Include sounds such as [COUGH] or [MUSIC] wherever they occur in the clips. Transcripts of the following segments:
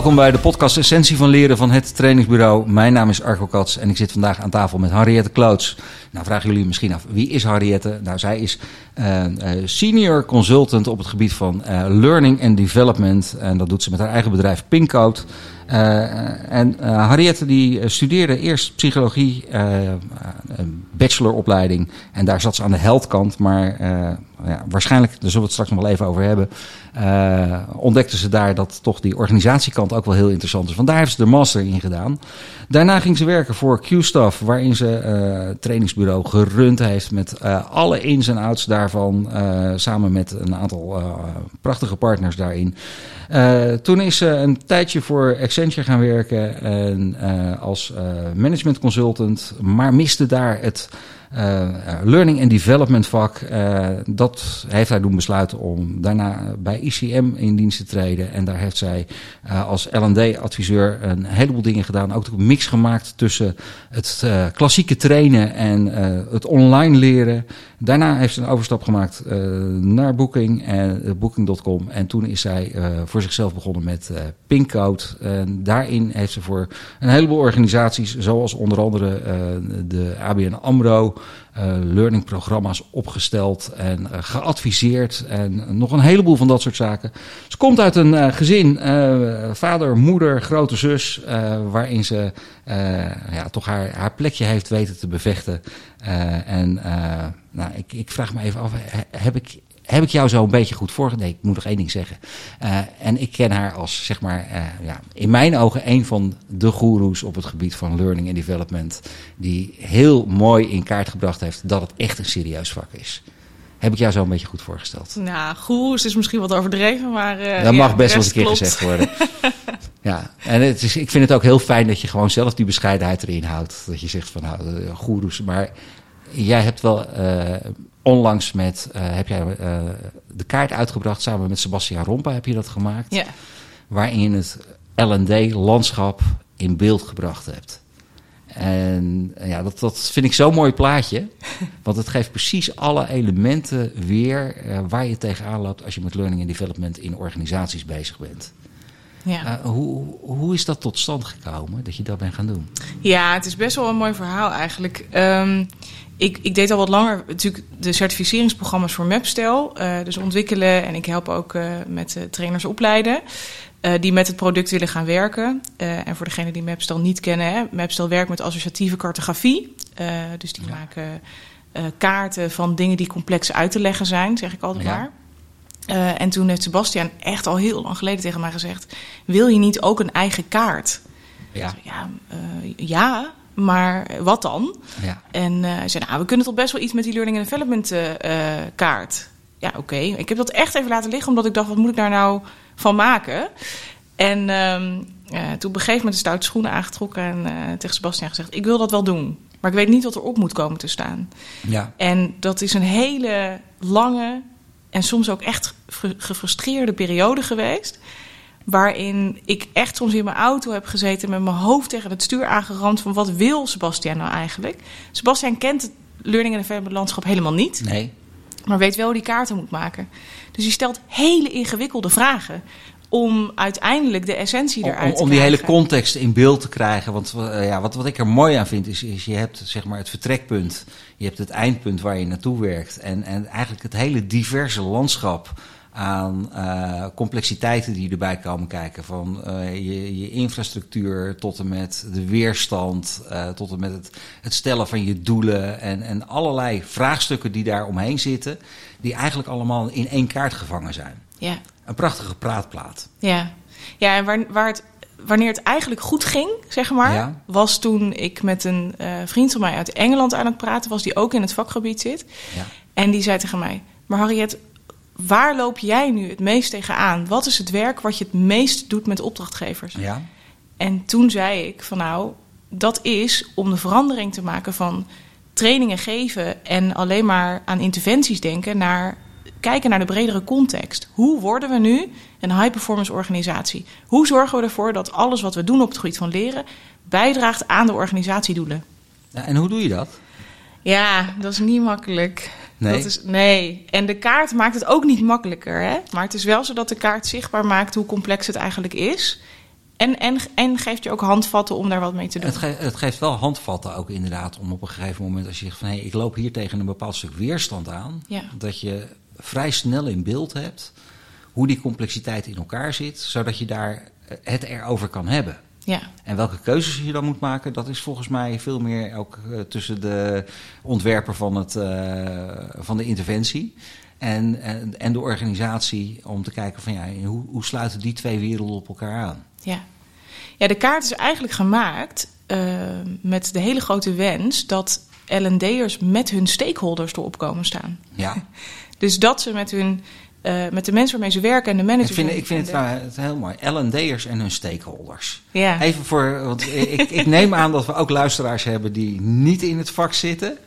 Welkom bij de podcast Essentie van Leren van het trainingsbureau. Mijn naam is Arco Kats en ik zit vandaag aan tafel met Henriette Kloots. Nou vragen jullie misschien af, wie is Henriette? Nou, zij is uh, senior consultant op het gebied van uh, learning and development. En dat doet ze met haar eigen bedrijf Pinkcoat. Uh, en Harriette die studeerde eerst psychologie, een bacheloropleiding. En daar zat ze aan de heldkant. Maar ja, waarschijnlijk, daar zullen we het straks nog wel even over hebben. ontdekte ze daar dat toch die organisatiekant ook wel heel interessant is. Vandaar heeft ze de master in gedaan. Daarna ging ze werken voor Q-Staff, waarin ze trainingsbureau gerund heeft. Met alle ins en outs daarvan. samen met een aantal prachtige partners daarin. toen is ze een tijdje voor Accenture gaan werken en, uh, als uh, management consultant, maar miste daar het uh, learning and development vak. dat heeft hij doen besluiten om daarna bij ICM in dienst te treden. En daar heeft zij als L&D-adviseur een heleboel dingen gedaan. Ook een mix gemaakt tussen het klassieke trainen en het online leren. Daarna heeft ze een overstap gemaakt uh, naar Booking en uh, Booking.com. En toen is zij uh, voor zichzelf begonnen met Pinkcode. En daarin heeft ze voor een heleboel organisaties, zoals onder andere de ABN AMRO, learningprogramma's opgesteld en geadviseerd. En nog een heleboel van dat soort zaken. Ze komt uit een gezin, vader, moeder, grote zus, waarin ze ja, toch haar, haar plekje heeft weten te bevechten. en nou, ik, ik vraag me even af, heb ik, heb ik jou zo een beetje goed voor? Nee, ik moet nog één ding zeggen. Uh, en ik ken haar als, zeg maar, uh, ja, in mijn ogen een van de goeroes op het gebied van learning and development. Die heel mooi in kaart gebracht heeft dat het echt een serieus vak is. Heb ik jou zo een beetje goed voorgesteld? Nou, goeroes is misschien wat overdreven, maar... Uh, dat mag best wel eens een keer gezegd worden. [LAUGHS] ja, en het is, ik vind het ook heel fijn dat je gewoon zelf die bescheidenheid erin houdt. Dat je zegt van, nou, goeroes, maar jij hebt wel uh, onlangs met, uh, heb jij uh, de kaart uitgebracht samen met Sebastian Rompa, heb je dat gemaakt? Ja. Waarin je het L&D-landschap in beeld gebracht hebt. En ja, dat, dat vind ik zo'n mooi plaatje. [LAUGHS] Want het geeft precies alle elementen weer waar je tegenaan loopt als je met learning and development in organisaties bezig bent. Ja. Uh, hoe, hoe is dat tot stand gekomen dat je dat bent gaan doen? Ja, het is best wel een mooi verhaal eigenlijk. Um, ik, ik deed al wat langer natuurlijk de certificeringsprogramma's voor Mapstel. Uh, dus ontwikkelen en ik help ook uh, met trainers opleiden. die met het product willen gaan werken. en voor degenen die Mapstel niet kennen, hè, Mapstel werkt met associatieve cartografie. dus die ja. maken kaarten van dingen die complex uit te leggen zijn, zeg ik altijd ja. maar. Uh, en toen heeft Sebastian echt al heel lang geleden tegen mij gezegd: Wil je niet ook een eigen kaart? Ja, ja, uh, ja maar wat dan? Ja. En uh, hij zei: Nou, we kunnen toch best wel iets met die learning and development kaart. Ja, oké. Okay. Ik heb dat echt even laten liggen, omdat ik dacht: wat moet ik daar nou van maken? En um, toen op een gegeven moment de stoute schoenen aangetrokken en tegen Sebastian gezegd: Ik wil dat wel doen. Maar ik weet niet wat er op moet komen te staan. Ja. En dat is een hele lange, en soms ook echt gefrustreerde periode geweest. Waarin ik echt soms in mijn auto heb gezeten met mijn hoofd tegen het stuur aangeramd van wat wil Sebastian nou eigenlijk? Sebastian kent het learning and development landschap helemaal niet. Nee. Maar weet wel hoe die kaarten moet maken. Dus hij stelt hele ingewikkelde vragen om uiteindelijk de essentie eruit om, te krijgen. Om die hele context in beeld te krijgen. Want uh, ja, wat, wat ik er mooi aan vind, is, is je hebt zeg maar, het vertrekpunt. Je hebt het eindpunt waar je naartoe werkt. En, en eigenlijk het hele diverse landschap aan uh, complexiteiten die erbij komen kijken. Van uh, je, je, infrastructuur tot en met de weerstand, uh, tot en met het, het, stellen van je doelen en, en allerlei vraagstukken die daar omheen zitten, die eigenlijk allemaal in één kaart gevangen zijn. Ja. Een prachtige praatplaat. Ja, ja en waar, waar het, wanneer het eigenlijk goed ging, zeg maar, ja. was toen ik met een vriend van mij uit Engeland aan het praten was, die ook in het vakgebied zit. Ja. En die zei tegen mij: Maar Harriet, waar loop jij nu het meest tegenaan? Wat is het werk wat je het meest doet met opdrachtgevers? Ja. En toen zei ik van nou, dat is om de verandering te maken van trainingen geven en alleen maar aan interventies denken naar kijken naar de bredere context. Hoe worden we nu een high-performance organisatie? Hoe zorgen we ervoor dat alles wat we doen op het gebied van leren bijdraagt aan de organisatiedoelen? Ja, en hoe doe je dat? Ja, dat is niet makkelijk. Nee. Dat is, nee. En de kaart maakt het ook niet makkelijker. Hè? Maar het is wel zo dat de kaart zichtbaar maakt hoe complex het eigenlijk is. En, en, en geeft je ook handvatten om daar wat mee te doen. Het, ge het, geeft wel handvatten ook inderdaad om op een gegeven moment als je zegt van hé, hey, ik loop hier tegen een bepaald stuk weerstand aan, Ja. dat je vrij snel in beeld hebt hoe die complexiteit in elkaar zit, zodat je daar eh, het erover kan hebben. Ja, En welke keuzes je dan moet maken, dat is volgens mij veel meer ook eh, tussen de ontwerper van, het, eh, van de interventie en, en, en de organisatie om te kijken van ja, hoe, hoe sluiten die twee werelden op elkaar aan? ja. ja, de kaart is eigenlijk gemaakt met de hele grote wens dat L&D'ers met hun stakeholders erop komen staan. Ja, [LAUGHS] Dus dat ze met hun, eh, met de mensen waarmee ze werken en de ik managers. vind, ik vind het, de- wel- het heel mooi. L&D'ers en hun stakeholders. Ja. Even voor, want ik, ik neem aan dat we ook luisteraars hebben die niet in het vak zitten.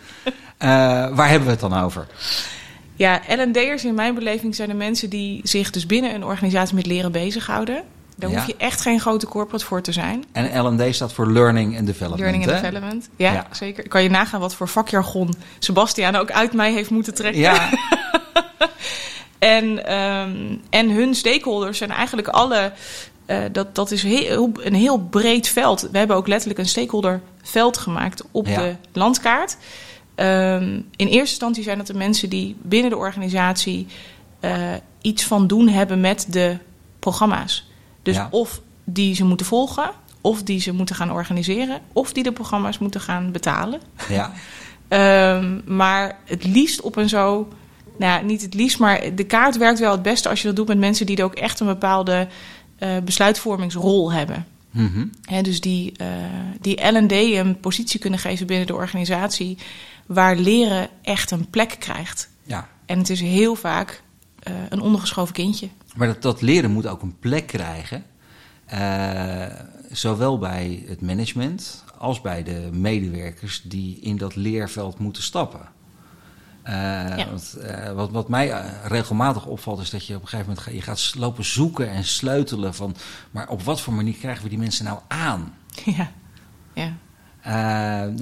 Eh, waar hebben we het dan over? Ja, L&D'ers in mijn beleving zijn de mensen die zich dus binnen een organisatie met leren bezighouden. Daar Ja. hoef je echt geen grote corporate voor te zijn. En L&D staat voor Learning and Development. Learning and hè? Development. Ja, Ja. zeker. Kan je nagaan wat voor vakjargon Sebastiaan ook uit mij heeft moeten trekken. Ja, [LAUGHS] En, ehm, en hun stakeholders zijn eigenlijk alle. eh, dat, dat is heel, een heel breed veld. We hebben ook letterlijk een stakeholderveld gemaakt op Ja. de landkaart. Ehm, in eerste instantie zijn dat de mensen die binnen de organisatie eh, iets van doen hebben met de programma's. Dus Ja. of die ze moeten volgen, of die ze moeten gaan organiseren, of die de programma's moeten gaan betalen. ja. [LAUGHS] Ehm, maar het liefst op een zo. Nou, ja, niet het liefst, maar de kaart werkt wel het beste als je dat doet met mensen die er ook echt een bepaalde eh, besluitvormingsrol hebben. Mhm. Hè, dus die, eh, die LD een positie kunnen geven binnen de organisatie waar leren echt een plek krijgt. ja. En het is heel vaak eh, een ondergeschoven kindje. Maar dat, dat leren moet ook een plek krijgen. eh, zowel bij het management als bij de medewerkers die in dat leerveld moeten stappen. Eh, wat, wat mij regelmatig opvalt is dat je op een gegeven moment ga, je gaat lopen zoeken en sleutelen van... maar op wat voor manier krijgen we die mensen nou aan? [LAUGHS] ja. ja.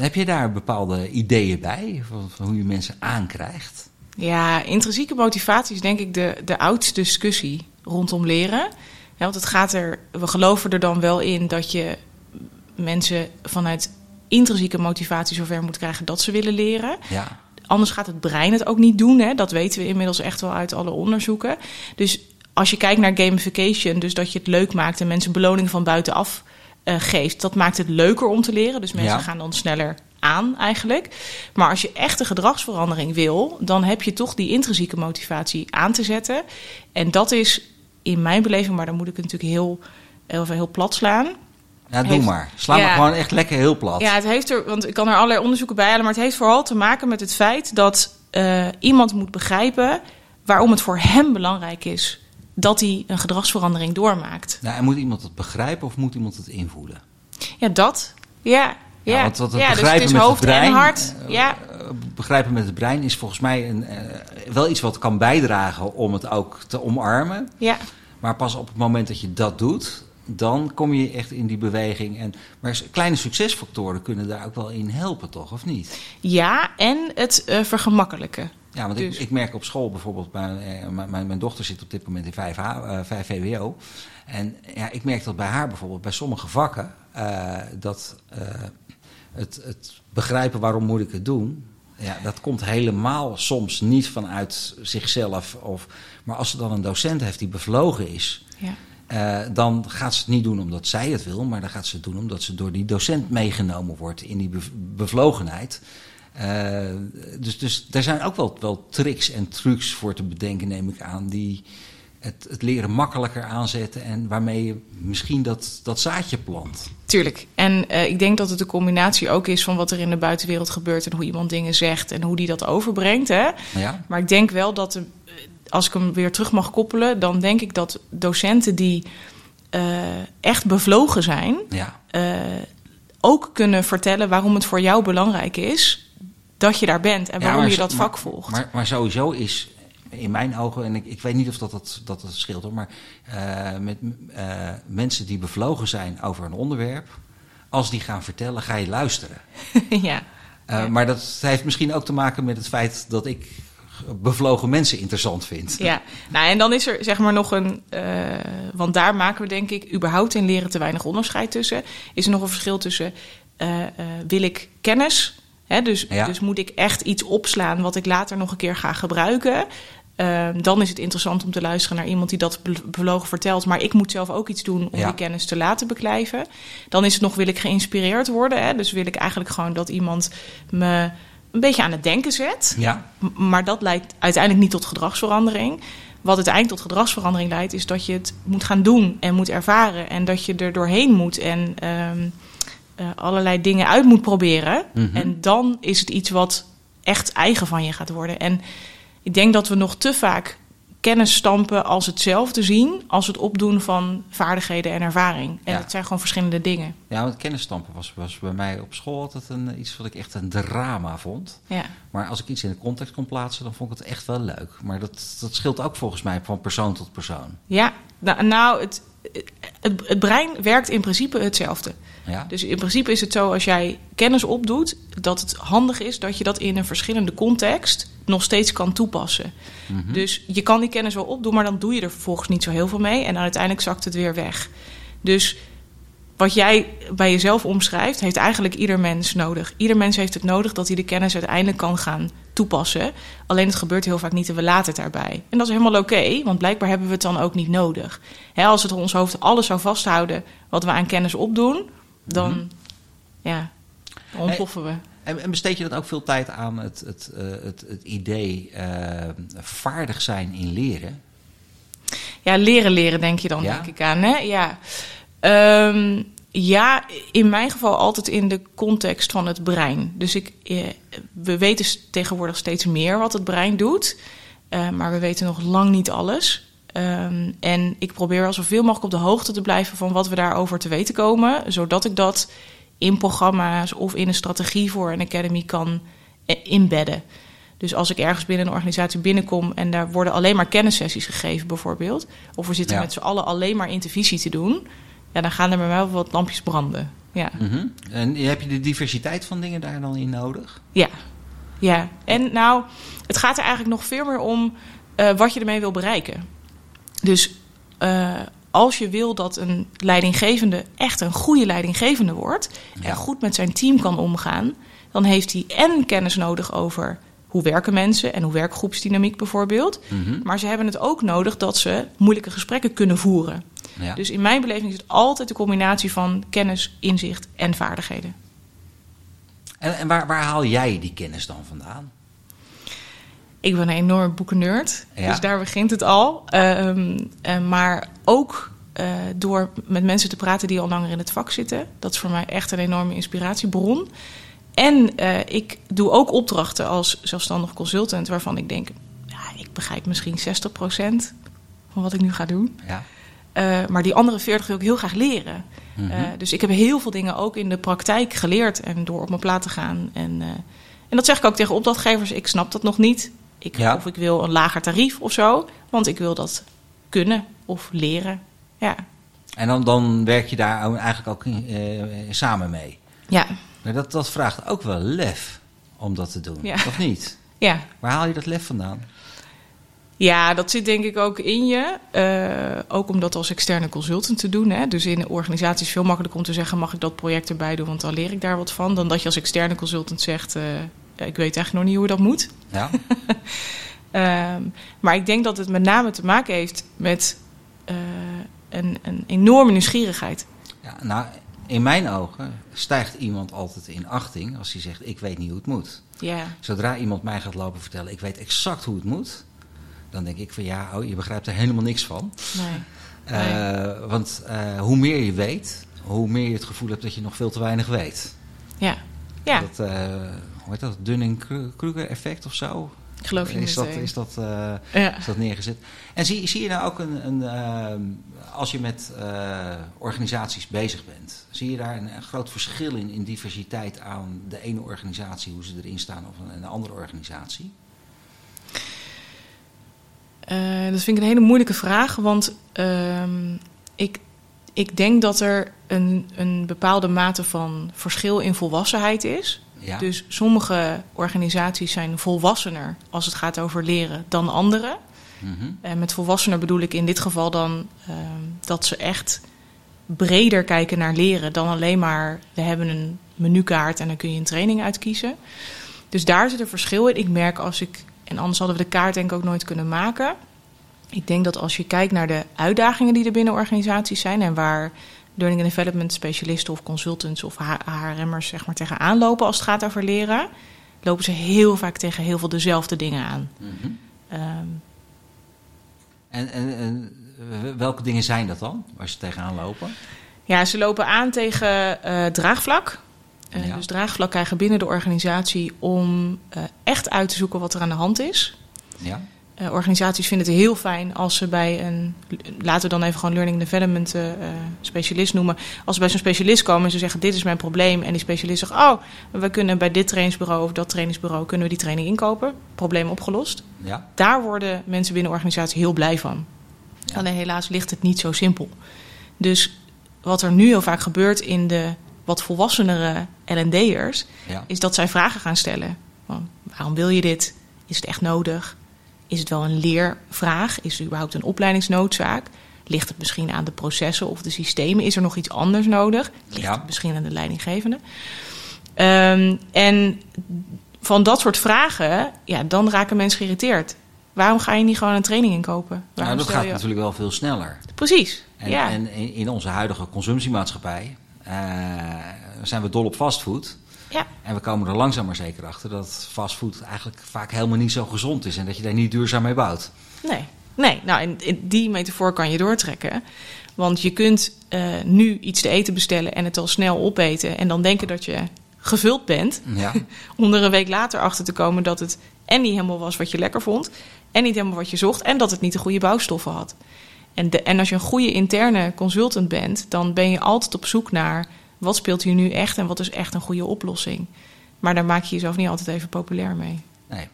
Heb je daar bepaalde ideeën bij van, van hoe je mensen aankrijgt? Ja, intrinsieke motivatie is denk ik de, de oudste discussie rondom leren. Ja, want het gaat er, we geloven er dan wel in dat je mensen vanuit intrinsieke motivatie zover moet krijgen dat ze willen leren. Ja, Anders gaat het brein het ook niet doen. Hè? Dat weten we inmiddels echt wel uit alle onderzoeken. Dus als je kijkt naar gamification, dus dat je het leuk maakt en mensen beloning van buitenaf eh, geeft, dat maakt het leuker om te leren. Dus mensen Ja. gaan dan sneller aan eigenlijk. Maar als je echte gedragsverandering wil, dan heb je toch die intrinsieke motivatie aan te zetten. En dat is in mijn beleving, maar dan moet ik het natuurlijk heel, heel, heel plat slaan. ja doe Heeft- maar. Sla me Ja. gewoon echt lekker heel plat. Ja, het heeft er, want ik kan er allerlei onderzoeken bij halen, maar het heeft vooral te maken met het feit dat eh, iemand moet begrijpen waarom het voor hem belangrijk is dat hij een gedragsverandering doormaakt. Nou, en moet iemand het begrijpen of moet iemand het invoelen? Ja, dat. Ja. Ja, Ja, want het ja dus het begrijpen met hoofd het brein, en hart. eh, Ja, begrijpen met het brein is volgens mij een, eh, wel iets wat kan bijdragen om het ook te omarmen. ja. Maar pas op het moment dat je dat doet, dan kom je echt in die beweging. En, maar kleine succesfactoren kunnen daar ook wel in helpen, toch? Of niet? ja, en het eh, vergemakkelijken. Ja, want Dus- ik, ik merk op school bijvoorbeeld, mijn, mijn, mijn, dochter zit op dit moment in 5, H, eh, 5 VWO. En ja, ik merk dat bij haar bijvoorbeeld, bij sommige vakken, dat het, het begrijpen waarom moet ik het doen, ja, dat komt helemaal soms niet vanuit zichzelf. Of, maar als ze dan een docent heeft die bevlogen is, Ja. eh, dan gaat ze het niet doen omdat zij het wil, maar dan gaat ze het doen omdat ze door die docent meegenomen wordt in die bev- bevlogenheid. Eh, dus, dus daar zijn ook wel, wel tricks en trucs voor te bedenken, neem ik aan, die het, het leren makkelijker aanzetten en waarmee je misschien dat, dat zaadje plant. Tuurlijk. En eh, ik denk dat het een combinatie ook is van wat er in de buitenwereld gebeurt en hoe iemand dingen zegt en hoe die dat overbrengt. Hè? Ja? Maar ik denk wel dat, de- als ik hem weer terug mag koppelen, dan denk ik dat docenten die eh, echt bevlogen zijn, Ja. eh, ook kunnen vertellen waarom het voor jou belangrijk is dat je daar bent en Ja, waarom maar je dat vak maar- volgt. Maar, maar sowieso is in mijn ogen, en ik, ik weet niet of dat, dat, dat, dat scheelt hoor, maar eh, met eh, mensen die bevlogen zijn over een onderwerp, als die gaan vertellen, ga je luisteren. [LAUGHS] ja. Eh, Ja. Maar dat heeft misschien ook te maken met het feit dat ik bevlogen mensen interessant vindt. Ja, [LAUGHS] nou en dan is er zeg maar nog een, uh, want daar maken we denk ik überhaupt in leren te weinig onderscheid tussen. Is er nog een verschil tussen uh, wil ik kennis, hè, dus, ja. dus moet ik echt iets opslaan wat ik later nog een keer ga gebruiken. Ehm, dan is het interessant om te luisteren naar iemand die dat bevlogen vertelt. Maar ik moet zelf ook iets doen om Ja. die kennis te laten beklijven. Dan is het nog, wil ik geïnspireerd worden? Hè? Dus wil ik eigenlijk gewoon dat iemand me een beetje aan het denken zet. Ja, Maar dat leidt uiteindelijk niet tot gedragsverandering. Wat uiteindelijk tot gedragsverandering leidt, is dat je het moet gaan doen en moet ervaren. En dat je er doorheen moet en ehm, eh, allerlei dingen uit moet proberen. Mhm. En dan is het iets wat echt eigen van je gaat worden. En ik denk dat we nog te vaak kennis stampen als hetzelfde zien, als het opdoen van vaardigheden en ervaring. En Ja. het zijn gewoon verschillende dingen. ja want kennisstampen was, was bij mij op school altijd een, iets wat ik echt een drama vond. Ja. Maar als ik iets in de context kon plaatsen, dan vond ik het echt wel leuk. Maar dat, dat scheelt ook volgens mij van persoon tot persoon. Ja, nou, nou het, het, het brein werkt in principe hetzelfde. Ja? Dus in principe is het zo als jij kennis opdoet, dat het handig is dat je dat in een verschillende context nog steeds kan toepassen. Mhm. Dus je kan die kennis wel opdoen, maar dan doe je er vervolgens niet zo heel veel mee en dan uiteindelijk zakt het weer weg. Dus wat jij bij jezelf omschrijft, heeft eigenlijk ieder mens nodig. Ieder mens heeft het nodig dat hij de kennis uiteindelijk kan gaan toepassen. Alleen het gebeurt heel vaak niet en we laten het daarbij. En dat is helemaal oké, want blijkbaar hebben we het dan ook niet nodig. Hè, als het ons hoofd alles zou vasthouden wat we aan kennis opdoen, dan Mhm. ja, dan ontploffen we. En, besteed je dan ook veel tijd aan het, het, eh, het, het idee eh, vaardig zijn in leren? Ja, leren leren denk je dan, Ja? denk ik aan. Hè? Ja. Ehm, ja, in mijn geval altijd in de context van het brein. Dus ik, eh, we weten tegenwoordig steeds meer wat het brein doet. eh, maar we weten nog lang niet alles. Ehm, en ik probeer wel zoveel mogelijk op de hoogte te blijven van wat we daarover te weten komen. Zodat ik dat in programma's of in een strategie voor een academy kan eh, inbedden. Dus als ik ergens binnen een organisatie binnenkom en daar worden alleen maar kennissessies gegeven, bijvoorbeeld. Of we zitten Ja. met z'n allen alleen maar intervisie te doen. Ja, dan gaan er bij mij wel wat lampjes branden. Ja. Mhm. En heb je de diversiteit van dingen daar dan in nodig? Ja, ja. En nou, het gaat er eigenlijk nog veel meer om eh, wat je ermee wil bereiken. Dus eh, als je wil dat een leidinggevende echt een goede leidinggevende wordt Ja. en goed met zijn team kan omgaan, dan heeft hij en kennis nodig over hoe werken mensen en hoe werkt groepsdynamiek bijvoorbeeld. Mhm. Maar ze hebben het ook nodig dat ze moeilijke gesprekken kunnen voeren. Ja. Dus in mijn beleving is het altijd de combinatie van kennis, inzicht en vaardigheden. En, en waar, waar haal jij die kennis dan vandaan? Ik ben een enorme boekennerd, Ja. dus daar begint het al. Ehm, eh, maar ook eh, door met mensen te praten die al langer in het vak zitten. Dat is voor mij echt een enorme inspiratiebron. En eh, ik doe ook opdrachten als zelfstandig consultant... waarvan ik denk, ja, ik begrijp misschien 60% van wat ik nu ga doen. Ja. Eh, maar die andere 40 wil ik heel graag leren. Mhm. Eh, dus ik heb heel veel dingen ook in de praktijk geleerd en door op mijn plaat te gaan. En, eh, en dat zeg ik ook tegen opdrachtgevers. Ik snap dat nog niet. Ik, Ja. Of ik wil een lager tarief of zo. Want ik wil dat kunnen of leren. Ja. En dan, dan werk je daar eigenlijk ook samen mee. Ja. Maar dat, dat vraagt ook wel lef om dat te doen, Ja. of niet? Ja. Waar haal je dat lef vandaan? Ja, dat zit denk ik ook in je. Eh, ook om dat als externe consultant te doen. Hè. Dus in organisaties veel makkelijker om te zeggen... mag ik dat project erbij doen, want dan leer ik daar wat van. Dan dat je als externe consultant zegt... eh, ik weet eigenlijk nog niet hoe dat moet. Ja? [LAUGHS] Ehm, maar ik denk dat het met name te maken heeft met eh, een, een enorme nieuwsgierigheid. ja nou, in mijn ogen stijgt iemand altijd in achting als hij zegt: Ik weet niet hoe het moet. Ja, Zodra iemand mij gaat lopen vertellen: Ik weet exact hoe het moet. Dan denk ik van ja, oh, je begrijpt er helemaal niks van. nee. Eh, want eh, hoe meer je weet, hoe meer je het gevoel hebt dat je nog veel te weinig weet. Ja, ja Dat, eh, hoe heet dat? Dunning-Kruger effect of zo? ik geloof je is niet. dat, is dat, ja. is dat neergezet? En zie, zie je nou ook een, een als je met organisaties bezig bent, zie je daar een, een groot verschil in, in diversiteit aan de ene organisatie, hoe ze erin staan, of een, een andere organisatie? Eh, dat vind ik een hele moeilijke vraag, want ehm, ik, ik denk dat er een, een bepaalde mate van verschil in volwassenheid is. Ja. Dus sommige organisaties zijn volwassener als het gaat over leren dan andere. Mhm. En met volwassener bedoel ik in dit geval dan ehm, dat ze echt breder kijken naar leren dan alleen maar we hebben een menukaart en dan kun je een training uitkiezen. Dus daar zit een verschil in. Ik merk als ik, en anders hadden we de kaart denk ik ook nooit kunnen maken. Ik denk dat als je kijkt naar de uitdagingen die er binnen organisaties zijn en waar learning and development specialisten of consultants of HRM'ers zeg maar tegenaan lopen als het gaat over leren, lopen ze heel vaak tegen heel veel dezelfde dingen aan. Mhm. Ehm, En, en, en welke dingen zijn dat dan, waar ze tegenaan lopen? Ja, ze lopen aan tegen eh, draagvlak. Ja. Dus draagvlak krijgen binnen de organisatie om eh, echt uit te zoeken wat er aan de hand is. Ja. Eh, organisaties vinden het heel fijn als ze bij een, laten we dan even gewoon learning development eh, specialist noemen. Als ze bij zo'n specialist komen en ze zeggen: Dit is mijn probleem. En die specialist zegt: Oh, we kunnen bij dit trainingsbureau of dat trainingsbureau kunnen we die training inkopen. Probleem opgelost. Ja. Daar worden mensen binnen de organisatie heel blij van. Ja. Alleen helaas ligt het niet zo simpel. Dus wat er nu heel vaak gebeurt in de wat volwassenere L&D'ers... Ja. is dat zij vragen gaan stellen. Van, waarom wil je dit? Is het echt nodig? Is het wel een leervraag? Is het überhaupt een opleidingsnoodzaak? Ligt het misschien aan de processen of de systemen? Is er nog iets anders nodig? Ligt Ja. het misschien aan de leidinggevende? Ehm, en van dat soort vragen, ja, dan raken mensen geïrriteerd. Waarom ga je niet gewoon een training inkopen? Nou, dat gaat je- natuurlijk wel veel sneller. Precies, En, ja. en in in onze huidige consumptiemaatschappij eh, zijn we dol op fastfood. ja. En we komen er langzaam maar zeker achter dat fastfood eigenlijk vaak helemaal niet zo gezond is. En dat je daar niet duurzaam mee bouwt. Nee, nee. Nou, en die metafoor kan je doortrekken. Want je kunt eh, nu iets te eten bestellen en het al snel opeten. En dan denken dat je gevuld bent. Ja. [LAUGHS] Om er een week later achter te komen dat het en niet helemaal was wat je lekker vond. En niet helemaal wat je zocht. En dat het niet de goede bouwstoffen had. En, de, en als je een goede interne consultant bent, dan ben je altijd op zoek naar wat speelt hier nu echt en wat is echt een goede oplossing. Maar daar maak je jezelf niet altijd even populair mee. Nee.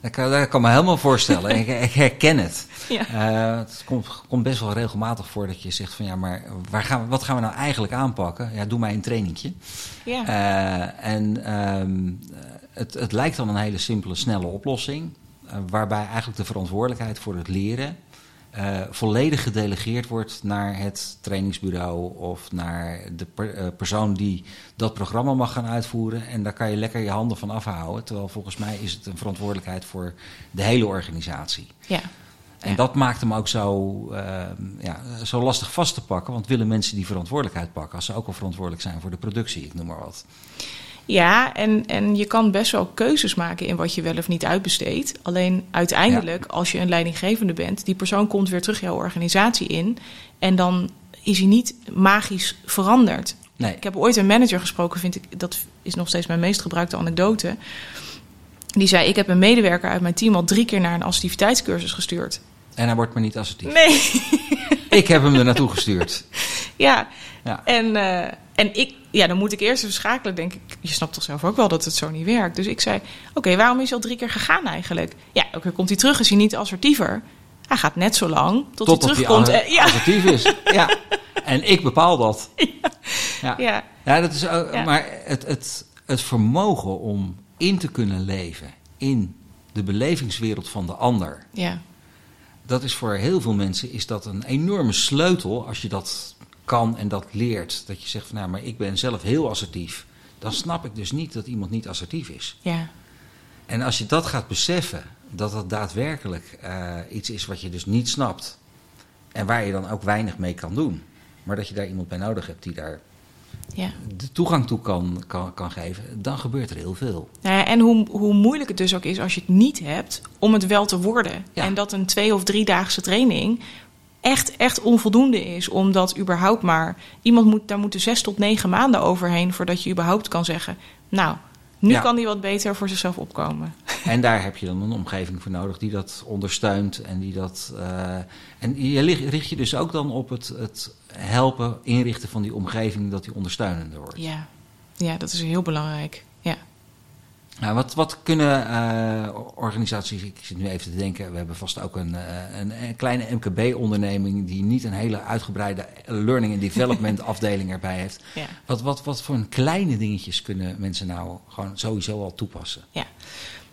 Dat kan, dat kan me helemaal voorstellen. [LAUGHS] ik, ik herken het. Ja. Eh, het komt, komt best wel regelmatig voor dat je zegt van ja, maar waar gaan we, wat gaan we nou eigenlijk aanpakken? Ja, doe mij een trainingje. Ja. Eh, en ehm, het, het lijkt dan een hele simpele, snelle oplossing. eh, waarbij eigenlijk de verantwoordelijkheid voor het leren eh, volledig gedelegeerd wordt naar het trainingsbureau of naar de per- eh, persoon die dat programma mag gaan uitvoeren. En daar kan je lekker je handen van afhouden. Terwijl volgens mij is het een verantwoordelijkheid voor de hele organisatie. ja. En Ja. dat maakt hem ook zo, ehm, ja, zo lastig vast te pakken. Want willen mensen die verantwoordelijkheid pakken als ze ook al verantwoordelijk zijn voor de productie, ik noem maar wat. Ja, en, en je kan best wel keuzes maken in wat je wel of niet uitbesteedt. Alleen uiteindelijk, als je een leidinggevende bent, die persoon komt weer terug jouw organisatie in. En dan is hij niet magisch veranderd. Nee, Ik heb ooit een manager gesproken, vind ik, dat is nog steeds mijn meest gebruikte anekdote. Die zei: Ik heb een medewerker uit mijn team al drie keer naar een assertiviteitscursus gestuurd. en hij wordt maar niet assertief. Nee, Ik heb hem er naartoe gestuurd. [LAUGHS] ja. Ja. En, eh, en ik, ja, dan moet ik eerst even schakelen. Denk ik, je snapt toch zelf ook wel dat het zo niet werkt. Dus ik zei: Oké, waarom is hij al drie keer gegaan eigenlijk? Ja, elke keer komt hij terug, is hij niet assertiever. Hij gaat net zo lang tot hij terugkomt. Eh, ja, assertief is. [LAUGHS] Ja. En ik bepaal dat. Ja, ja, ja dat is ook, Ja. maar het, het, het vermogen om in te kunnen leven in de belevingswereld van de ander. ja, Dat is voor heel veel mensen is dat een enorme sleutel als je dat kan en dat leert. Dat je zegt van nou, maar ik ben zelf heel assertief. Dan snap ik dus niet dat iemand niet assertief is. ja, En als je dat gaat beseffen, dat dat daadwerkelijk eh, iets is wat je dus niet snapt. En waar je dan ook weinig mee kan doen. Maar dat je daar iemand bij nodig hebt die daar ja. de toegang toe kan, kan, kan geven. Dan gebeurt er heel veel. Nou ja, en hoe, hoe moeilijk het dus ook is als je het niet hebt om het wel te worden. Ja. En dat een twee- of driedaagse training echt, echt onvoldoende is. Omdat überhaupt maar... Iemand moet, daar moeten zes tot negen maanden overheen... voordat je überhaupt kan zeggen... Nou, nu Ja. kan die wat beter voor zichzelf opkomen. [LAUGHS] En daar heb je dan een omgeving voor nodig die dat ondersteunt. En, die dat, eh, en je richt je dus ook dan op het, het helpen, inrichten van die omgeving, dat die ondersteunender wordt. Ja, ja dat is heel belangrijk. Ja, Nou, wat, wat kunnen uh, organisaties, ik zit nu even te denken, we hebben vast ook een, een, een kleine MKB-onderneming die niet een hele uitgebreide learning and development [LAUGHS] afdeling erbij heeft. Ja. Wat, wat, wat voor kleine dingetjes kunnen mensen nou gewoon sowieso al toepassen? Ja.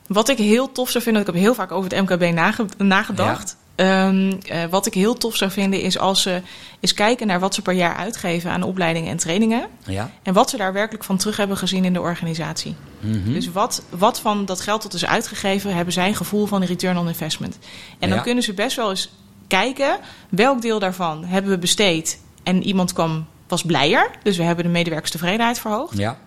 Wat ik heel tof zou vinden, ik heb heel vaak over het MKB nagedacht. Um, uh, wat ik heel tof zou vinden is als ze eens kijken naar wat ze per jaar uitgeven aan opleidingen en trainingen. Ja. En wat ze daar werkelijk van terug hebben gezien in de organisatie. Mm -hmm. Dus wat, wat van dat geld dat is uitgegeven, hebben zij een gevoel van return on investment. En dan kunnen ze best wel eens kijken welk deel daarvan hebben we besteed. En iemand kwam, was blijer. Dus we hebben de medewerkerstevredenheid verhoogd. Ja.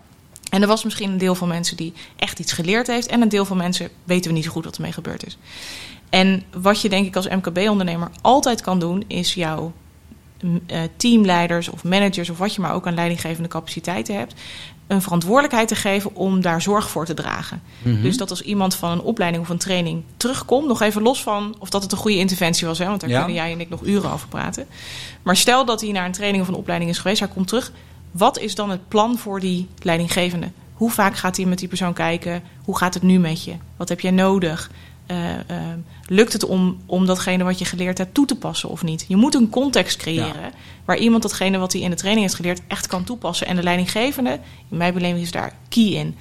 En er was misschien een deel van mensen die echt iets geleerd heeft. En een deel van mensen weten we niet zo goed wat ermee gebeurd is. En wat je denk ik als MKB-ondernemer altijd kan doen, is jouw uh, teamleiders of managers of wat je maar ook aan leidinggevende capaciteiten hebt, een verantwoordelijkheid te geven om daar zorg voor te dragen. Mm-hmm. Dus dat als iemand van een opleiding of een training terugkomt, nog even los van of dat het een goede interventie was, hè, want daar ja. kunnen jij en ik nog uren over praten. Maar stel dat hij naar een training of een opleiding is geweest, hij komt terug. Wat is dan het plan voor die leidinggevende? Hoe vaak gaat hij met die persoon kijken? Hoe gaat het nu met je? Wat heb jij nodig? Uh, uh, lukt het om, om datgene wat je geleerd hebt toe te passen of niet? Je moet een context creëren ja. waar iemand datgene wat hij in de training heeft geleerd echt kan toepassen. En de leidinggevende, in mijn beleving, is daar key in.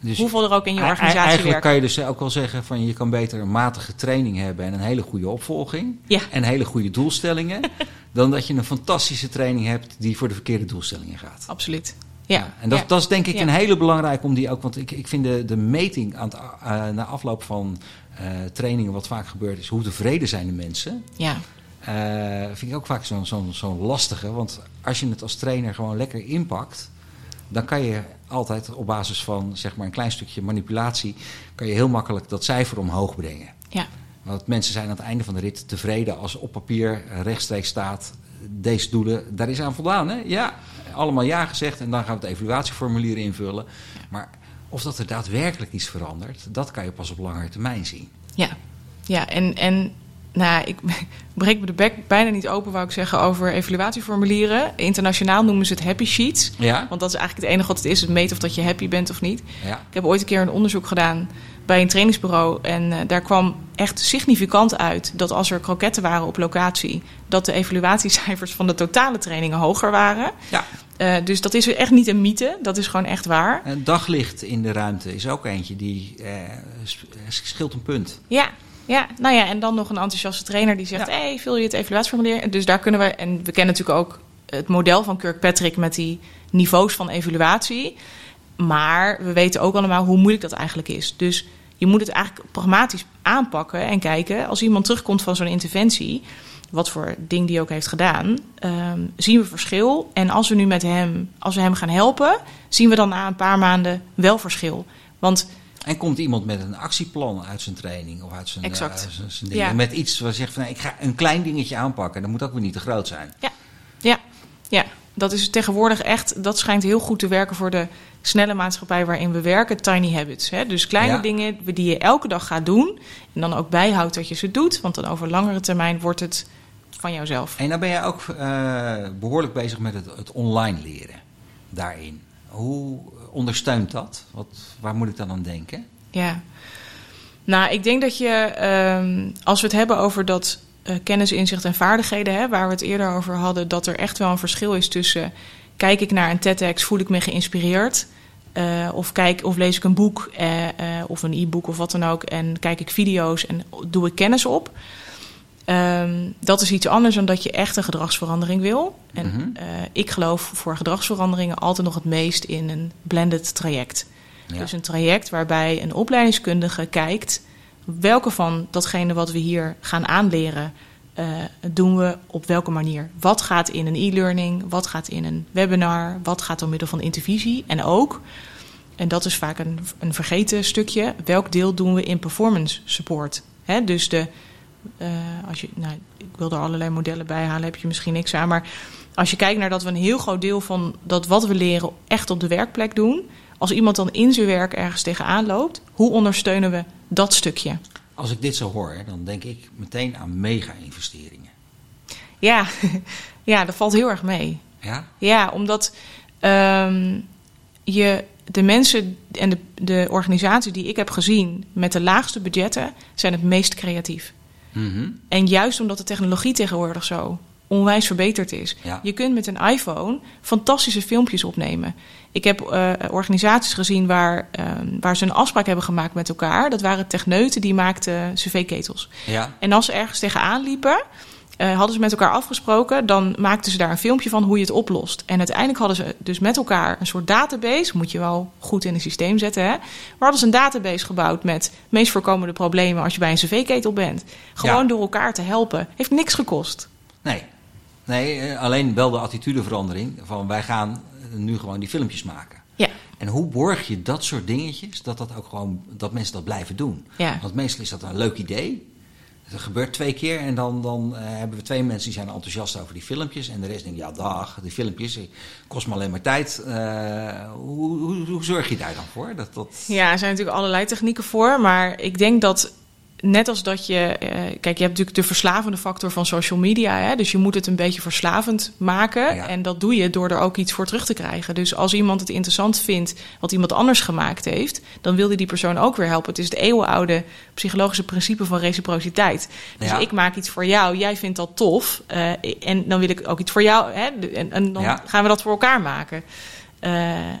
Dus Hoeveel er ook in je organisatie Eigenlijk kan je dus ook wel zeggen van je kan beter een matige training hebben en een hele goede opvolging. Ja. En hele goede doelstellingen. [LAUGHS] dan dat je een fantastische training hebt die voor de verkeerde doelstellingen gaat. Absoluut. Ja, en dat, dat is denk ik een hele belangrijke om die ook. Want ik, ik vind de, de meting aan het, uh, na afloop van uh, trainingen, wat vaak gebeurt, is hoe tevreden zijn de mensen. Ja. Uh, vind ik ook vaak zo'n zo, zo lastige. Want als je het als trainer gewoon lekker inpakt, dan kan je altijd op basis van zeg maar een klein stukje manipulatie, kan je heel makkelijk dat cijfer omhoog brengen. Ja. Want mensen zijn aan het einde van de rit tevreden als op papier rechtstreeks staat. Deze doelen, daar is aan voldaan. Hè? Ja, allemaal ja gezegd en dan gaan we het evaluatieformulier invullen. Maar of dat er daadwerkelijk iets verandert, dat kan je pas op langere termijn zien. Ja, ja en, en nou, ik [LAUGHS] breek me de bek bijna niet open, wou ik zeggen, over evaluatieformulieren. Internationaal noemen ze het happy sheets. Ja. Want dat is eigenlijk het enige wat het is, het meten of dat je happy bent of niet. Ja. Ik heb ooit een keer een onderzoek gedaan bij een trainingsbureau. En uh, daar kwam echt significant uit dat als er kroketten waren op locatie, dat de evaluatiecijfers van de totale trainingen hoger waren. Ja. Uh, dus dat is echt niet een mythe, dat is gewoon echt waar. En daglicht in de ruimte is ook eentje die uh, scheelt een punt. Ja, ja, nou ja, en dan nog een enthousiaste trainer die zegt: ja. hey, vul je het evaluatieformulier? Dus daar kunnen we, en we kennen natuurlijk ook het model van Kirkpatrick met die niveaus van evaluatie. Maar we weten ook allemaal hoe moeilijk dat eigenlijk is. Dus je moet het eigenlijk pragmatisch aanpakken en kijken. Als iemand terugkomt van zo'n interventie, wat voor ding die ook heeft gedaan, um, zien we verschil. En als we nu met hem, als we hem gaan helpen, zien we dan na een paar maanden wel verschil. Want en komt iemand met een actieplan uit zijn training of uit zijn, exact. Uh, zijn, zijn dingen, ja. met iets waar zegt van ik ga een klein dingetje aanpakken, dat moet ook weer niet te groot zijn. Ja, ja, ja. Dat is tegenwoordig echt, dat schijnt heel goed te werken voor de snelle maatschappij waarin we werken, tiny habits. Hè? Dus kleine ja. dingen die je elke dag gaat doen en dan ook bijhoudt dat je ze doet, want dan over langere termijn wordt het van jouzelf. En dan ben jij ook uh, behoorlijk bezig met het, het online leren daarin. Hoe ondersteunt dat? Wat, waar moet ik dan aan denken? Ja, nou, ik denk dat je, um, als we het hebben over dat uh, kennis, inzicht en vaardigheden, hè, waar we het eerder over hadden, dat er echt wel een verschil is tussen kijk ik naar een TEDx, voel ik me geïnspireerd. Uh, of, kijk, of lees ik een boek uh, uh, of een e-book of wat dan ook. En kijk ik video's en doe ik kennis op. Um, dat is iets anders dan dat je echt een gedragsverandering wil. En mm -hmm. ik geloof voor gedragsveranderingen altijd nog het meest in een blended traject. Ja. Dus een traject waarbij een opleidingskundige kijkt welke van datgene wat we hier gaan aanleren uh, doen we op welke manier? Wat gaat in een e-learning? Wat gaat in een webinar? Wat gaat door middel van intervisie? En ook, en dat is vaak een, een vergeten stukje, welk deel doen we in performance support? Dus de, uh, als je, nou, ik wil er allerlei modellen bij halen, heb je misschien niks aan. Maar als je kijkt naar dat we een heel groot deel van dat wat we leren echt op de werkplek doen. Als iemand dan in zijn werk ergens tegenaan loopt, hoe ondersteunen we dat stukje? Als ik dit zo hoor, dan denk ik meteen aan mega-investeringen. Ja, [LAUGHS] ja, dat valt heel erg mee. Ja? Ja, omdat um, je de mensen en de, de organisaties die ik heb gezien met de laagste budgetten zijn het meest creatief. Mhm. En juist omdat de technologie tegenwoordig zo onwijs verbeterd is. Ja. Je kunt met een iPhone fantastische filmpjes opnemen. Ik heb eh, organisaties gezien waar, ehm, waar ze een afspraak hebben gemaakt met elkaar. Dat waren techneuten die maakten cv-ketels. Ja. En als ze ergens tegenaan liepen, eh, hadden ze met elkaar afgesproken. Dan maakten ze daar een filmpje van hoe je het oplost. En uiteindelijk hadden ze dus met elkaar een soort database. Moet je wel goed in een systeem zetten. Hè? Maar hadden ze een database gebouwd met meest voorkomende problemen als je bij een cv-ketel bent. Gewoon Ja. door elkaar te helpen. Heeft niks gekost. Nee. Nee, eh, alleen wel de attitudeverandering van wij gaan nu gewoon die filmpjes maken. Ja. En hoe borg je dat soort dingetjes, dat, dat, ook gewoon, dat mensen dat blijven doen? Ja. Want meestal is dat een leuk idee. Het gebeurt twee keer en dan, dan eh, hebben we twee mensen die zijn enthousiast over die filmpjes. En de rest denkt, ja dag, die filmpjes kost me alleen maar tijd. Eh, hoe, hoe, hoe zorg je daar dan voor? Dat, dat... Ja, er zijn natuurlijk allerlei technieken voor. Maar ik denk dat net als dat je. eh, kijk, je hebt natuurlijk de verslavende factor van social media. Hè? Dus je moet het een beetje verslavend maken. Ja. En dat doe je door er ook iets voor terug te krijgen. Dus als iemand het interessant vindt wat iemand anders gemaakt heeft. dan wil hij die persoon ook weer helpen. Het is het eeuwenoude psychologische principe van reciprociteit. Dus Ja. ik maak iets voor jou, jij vindt dat tof. eh, en dan wil ik ook iets voor jou. Hè? En, en dan Ja. gaan we dat voor elkaar maken. Eh,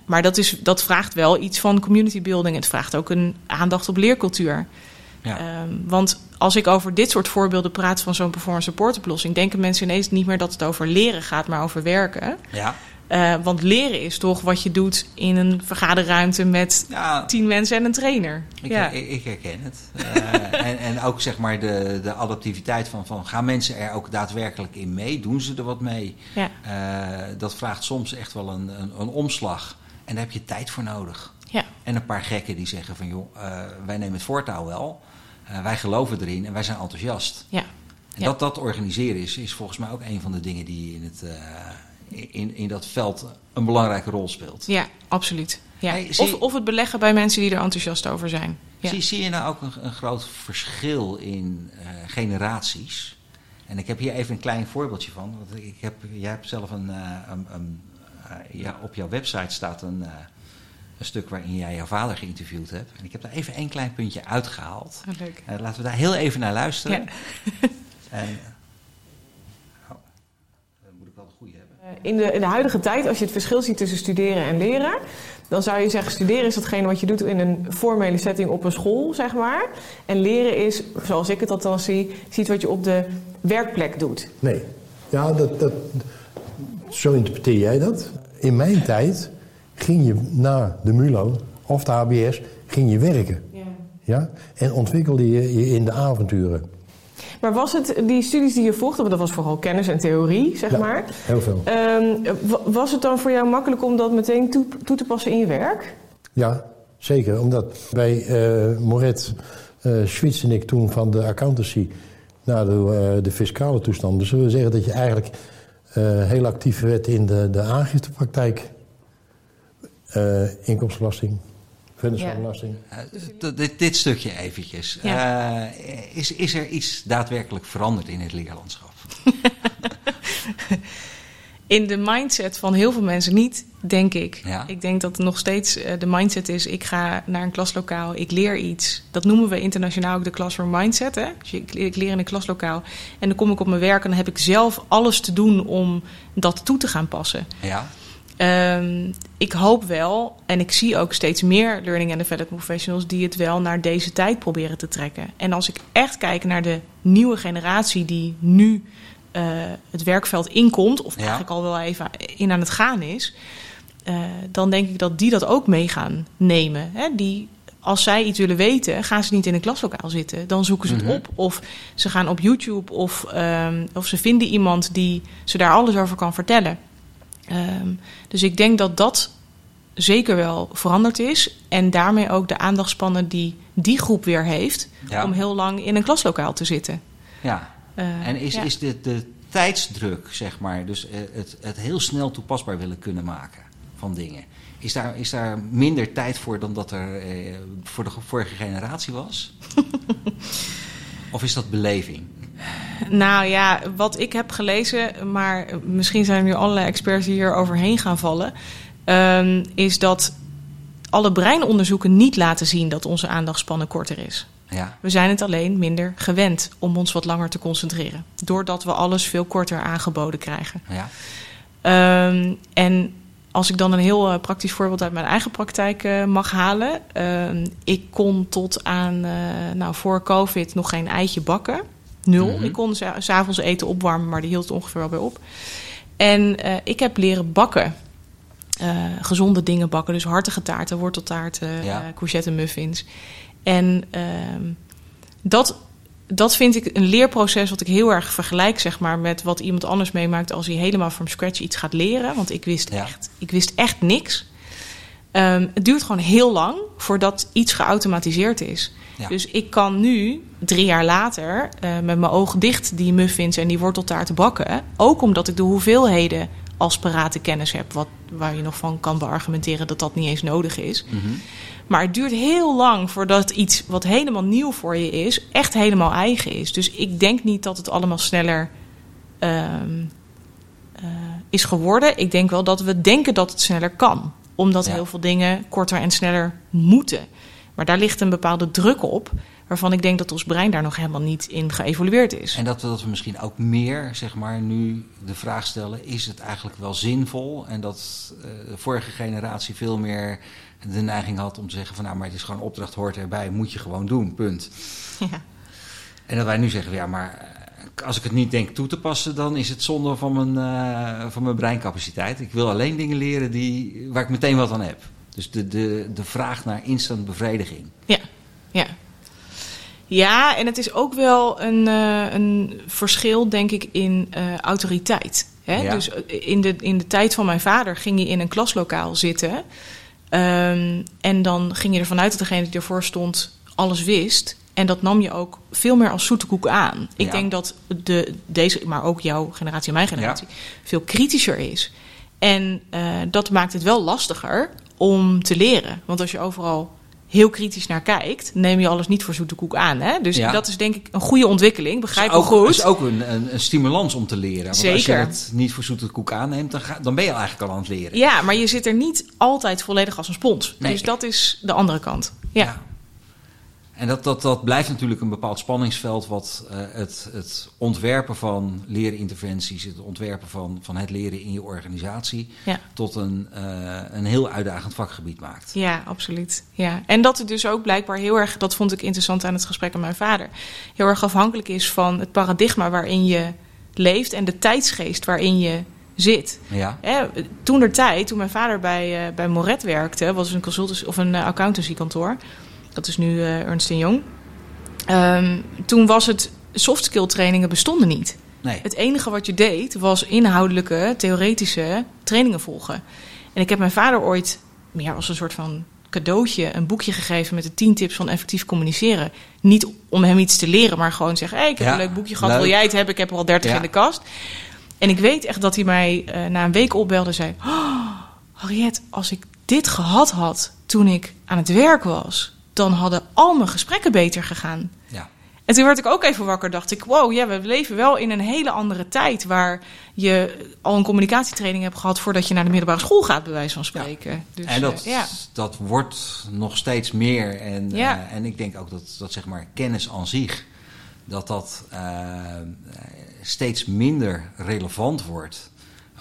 maar dat, is, dat vraagt wel iets van community building. Het vraagt ook een aandacht op leercultuur. Ja. Ehm, want als ik over dit soort voorbeelden praat van zo'n performance support oplossing, denken mensen ineens niet meer dat het over leren gaat, maar over werken. ja. Eh, want leren is toch wat je doet in een vergaderruimte met ja tien mensen en een trainer. Ik, ja. ik, ik herken het. Eh, en, en ook zeg maar de, de adaptiviteit van, van gaan mensen er ook daadwerkelijk in mee? Doen ze er wat mee? Ja. Eh, dat vraagt soms echt wel een, een, een omslag. En daar heb je tijd voor nodig. ja. En een paar gekken die zeggen van joh, wij nemen het voortouw wel. Eh, wij geloven erin en wij zijn enthousiast. ja. En Ja. dat dat organiseren is, is volgens mij ook een van de dingen die in, het, eh, in, in dat veld een belangrijke rol speelt. Ja, absoluut. Ja. Hey, zie- of, of het beleggen bij mensen die er enthousiast over zijn. Ja. Zie, zie je nou ook een, een groot verschil in eh, generaties? En ik heb hier even een klein voorbeeldje van. Want ik heb, jij hebt zelf een, een, een, ja, op jouw website staat een, een stuk waarin jij jouw vader geïnterviewd hebt. En ik heb daar even één klein puntje uitgehaald. Oh, leuk. Eh, laten we daar heel even naar luisteren. Ja. [LAUGHS] En, oh, moet ik wel de goede hebben. In de, in de huidige tijd, als je het verschil ziet tussen studeren en leren, dan zou je zeggen: studeren is datgene wat je doet in een formele setting op een school, zeg maar. En leren is, zoals ik het althans zie, ziet wat je op de werkplek doet. Nee. Ja, dat, dat, zo interpreteer jij dat. In mijn tijd ging je na de MULO of de HBS ging je werken. Ja? En ontwikkelde je je in de avonturen. Maar was het die studies die je volgde, want dat was vooral kennis en theorie, zeg Ja. maar. Heel veel. Ehm, wa- was het dan voor jou makkelijk om dat meteen toe, toe te passen in je werk? Ja, zeker. Omdat bij eh Moret eh switchte ik toen van de accountancy naar de, eh, de fiscale toestanden. Dus zullen we zeggen dat je eigenlijk heel actief werd in de, de aangiftepraktijk. Eh, inkomstenbelasting, vennootschapsbelasting. Eh, d- dit, dit stukje eventjes. Ja. Eh, is, is er iets daadwerkelijk veranderd in het leerlandschap? [LAUGHS] In de mindset van heel veel mensen niet, denk ik. Ja. Ik denk dat nog steeds de mindset is: ik ga naar een klaslokaal, ik leer iets. Dat noemen we internationaal ook de classroom mindset. Hè? Dus ik, ik leer in een klaslokaal en dan kom ik op mijn werk en dan heb ik zelf alles te doen om dat toe te gaan passen. Ja. Ehm, ik hoop wel, en ik zie ook steeds meer learning and development professionals die het wel naar deze tijd proberen te trekken. En als ik echt kijk naar de nieuwe generatie die nu eh, het werkveld inkomt, of Ja. eigenlijk al wel even in aan het gaan is, eh, dan denk ik dat die dat ook mee gaan nemen. Hè? Die, als zij iets willen weten, gaan ze niet in een klaslokaal zitten. Dan zoeken ze Mhm. het op. Of ze gaan op YouTube of, ehm, of ze vinden iemand die ze daar alles over kan vertellen. Ehm, dus ik denk dat dat zeker wel veranderd is. En daarmee ook de aandachtspannen die die groep weer heeft... Ja. om heel lang in een klaslokaal te zitten. ja. Eh, En is, ja. is de, de tijdsdruk, zeg maar, dus eh, het, het heel snel toepasbaar willen kunnen maken van dingen. Is daar, is daar minder tijd voor dan dat er eh, voor de vorige generatie was? [LAUGHS] of is dat beleving? Nou ja, wat ik heb gelezen, maar misschien zijn er nu allerlei experts die hier overheen gaan vallen, ehm, is dat alle breinonderzoeken niet laten zien dat onze aandachtspannen korter is. Ja. We zijn het alleen minder gewend om ons wat langer te concentreren. Doordat we alles veel korter aangeboden krijgen. Ja. Ehm, en als ik dan een heel eh, praktisch voorbeeld uit mijn eigen praktijk eh, mag halen. Ehm, ik kon tot aan, eh, nou voor COVID nog geen eitje bakken. Nul. Mhm. Ik kon s- s'avonds eten opwarmen, maar die hield het ongeveer wel bij op. En eh, ik heb leren bakken. Eh, gezonde dingen bakken. Dus hartige taarten, worteltaarten, Ja. eh, courgette muffins. En ehm, dat, dat vind ik een leerproces wat ik heel erg vergelijk zeg maar, met wat iemand anders meemaakt als hij helemaal from scratch iets gaat leren. Want ik wist, Ja. echt, ik wist echt niks. Ehm, het duurt gewoon heel lang voordat iets geautomatiseerd is. Ja. Dus ik kan nu, drie jaar later, eh, met mijn ogen dicht die muffins en die worteltaarten bakken. Ook omdat ik de hoeveelheden als parate kennis heb, wat, waar je nog van kan beargumenteren dat dat niet eens nodig is. Mhm. Maar het duurt heel lang voordat iets wat helemaal nieuw voor je is, echt helemaal eigen is. Dus ik denk niet dat het allemaal sneller ehm, eh, is geworden. Ik denk wel dat we denken dat het sneller kan. Omdat Ja. heel veel dingen korter en sneller moeten. Maar daar ligt een bepaalde druk op, waarvan ik denk dat ons brein daar nog helemaal niet in geëvolueerd is. En dat we, dat we misschien ook meer, zeg maar, nu de vraag stellen: is het eigenlijk wel zinvol? En dat eh, de vorige generatie veel meer de neiging had om te zeggen: van nou, maar het is gewoon opdracht, hoort erbij, moet je gewoon doen, punt. Ja. En dat wij nu zeggen: ja, maar eh, als ik het niet denk toe te passen, dan is het zonde van mijn, eh, van mijn breincapaciteit. Ik wil alleen dingen leren die, waar ik meteen wat aan heb. Dus de, de, de vraag naar instant bevrediging. Ja, ja. Ja, en het is ook wel een, eh, een verschil, denk ik, in eh, autoriteit. Hè? Ja. Dus eh, in de, in de tijd van mijn vader ging je in een klaslokaal zitten. Ehm, en dan ging je ervan uit dat degene die ervoor stond alles wist. En dat nam je ook veel meer als zoete koek aan. Ik Ja. denk dat de, deze, maar ook jouw generatie en mijn generatie, veel kritischer is. En dat maakt het wel lastiger om te leren. Want als je overal heel kritisch naar kijkt, neem je alles niet voor zoete koek aan. Hè? Dus Ja. dat is denk ik een goede ontwikkeling. Begrijp me ook, goed. is ook een, een, een stimulans om te leren. Want als je Zeker. het niet voor zoete koek aanneemt, dan, ga, dan ben je eigenlijk al aan het leren. Ja, maar je zit er niet altijd volledig als een spons. Nee. Dus dat is de andere kant. Ja. En dat, dat, dat blijft natuurlijk een bepaald spanningsveld wat eh, het, het ontwerpen van leerinterventies, het ontwerpen van, van het leren in je organisatie, Ja. tot een, eh, een heel uitdagend vakgebied maakt. Ja, absoluut. Ja. En dat het dus ook blijkbaar heel erg, dat vond ik interessant aan het gesprek met mijn vader, heel erg afhankelijk is van het paradigma waarin je leeft en de tijdsgeest waarin je zit. Ja, toen der tijd, toen mijn vader bij, eh, bij Moret werkte, was een consultancy of een accountancykantoor. Dat is nu eh, Ernst Young. Ehm, toen was het soft skill trainingen bestonden niet. nee. Het enige wat je deed was inhoudelijke, theoretische trainingen volgen. En ik heb mijn vader ooit meer als een soort van cadeautje een boekje gegeven met de 10 tips van effectief communiceren. Niet om hem iets te leren, maar gewoon zeggen: hey, ik heb Ja, een leuk boekje gehad, leuk. wil jij het hebben? Ik heb er al 30 Ja. in de kast. En ik weet echt dat hij mij eh, na een week opbelde en zei: oh, Harriet, als ik dit gehad had toen ik aan het werk was, dan hadden al mijn gesprekken beter gegaan. Ja. En toen werd ik ook even wakker, dacht ik, wow, ja, we leven wel in een hele andere tijd waar je al een communicatietraining hebt gehad voordat je naar de middelbare school gaat, bij wijze van spreken. Dus, en dat, ja. dat wordt nog steeds meer. En, Ja. eh, en ik denk ook dat, dat zeg maar kennis aan zich, dat dat eh, steeds minder relevant wordt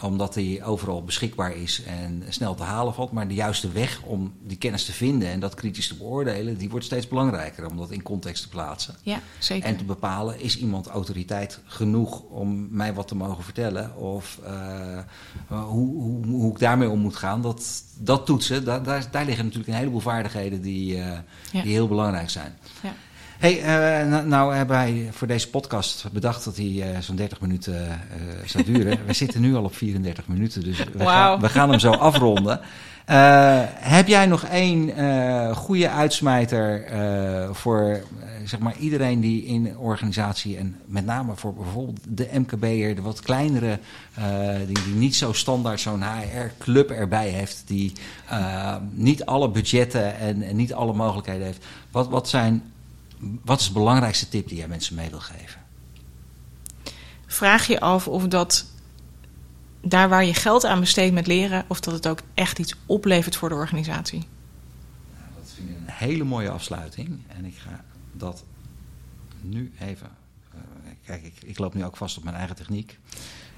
omdat die overal beschikbaar is en snel te halen valt. Maar de juiste weg om die kennis te vinden en dat kritisch te beoordelen, die wordt steeds belangrijker om dat in context te plaatsen. ja, zeker. En te bepalen, is iemand autoriteit genoeg om mij wat te mogen vertellen? Of eh, hoe, hoe, hoe ik daarmee om moet gaan? Dat, dat toetsen, daar, daar, daar liggen natuurlijk een heleboel vaardigheden die, eh, Ja. die heel belangrijk zijn. Ja. Hey, eh, nou, nou hebben wij voor deze podcast bedacht dat hij eh, zo'n 30 minuten eh, zou duren. [LAUGHS] we zitten nu al op 34 minuten, dus we, gaan, we gaan hem zo afronden. [LAUGHS] Heb jij nog één goede uitsmijter voor zeg maar iedereen die in organisatie en met name voor bijvoorbeeld de MKB'er, de wat kleinere, die, die niet zo standaard zo'n HR-club erbij heeft, die niet alle budgetten en, en niet alle mogelijkheden heeft. Wat, wat, zijn, wat is de belangrijkste tip die jij mensen mee wil geven? Vraag je af of dat daar waar je geld aan besteedt met leren, of dat het ook echt iets oplevert voor de organisatie. hele mooie afsluiting. En ik ga dat nu even. eh, kijk, ik, ik loop nu ook vast op mijn eigen techniek.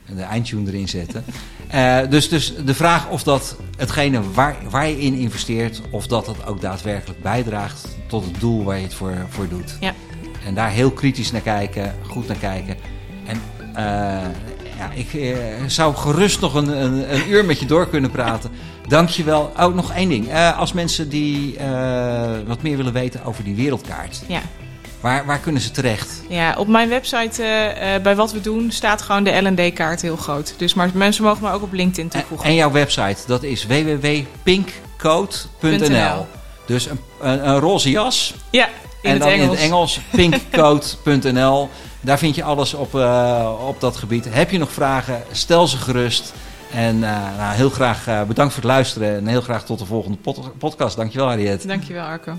En de eindtune erin zetten. [LAUGHS] Eh, dus, dus de vraag of dat hetgene waar, waar je in investeert, of dat dat ook daadwerkelijk bijdraagt tot het doel waar je het voor, voor doet. Ja. En daar heel kritisch naar kijken, goed naar kijken. En eh, ja, ik eh, zou gerust nog een, een, een uur met je door kunnen praten. Dank je wel. Oh, nog één ding. Eh, als mensen die wat meer willen weten over die wereldkaart, Ja. waar, waar kunnen ze terecht? Ja, op mijn website bij wat we doen staat gewoon de L&D-kaart heel groot. Dus maar mensen mogen me ook op LinkedIn En, toevoegen. en jouw website, dat is www.pinkcode.nl. Dus een, een, een roze jas. ja, in en het dan Engels. in het Engels [LAUGHS] pinkcode.nl. Daar vind je alles op, eh, op dat gebied. Heb je nog vragen, stel ze gerust. En eh, nou, heel graag eh, bedankt voor het luisteren. En heel graag tot de volgende pod- podcast. Dankjewel, Harriet. Dankjewel, Arco.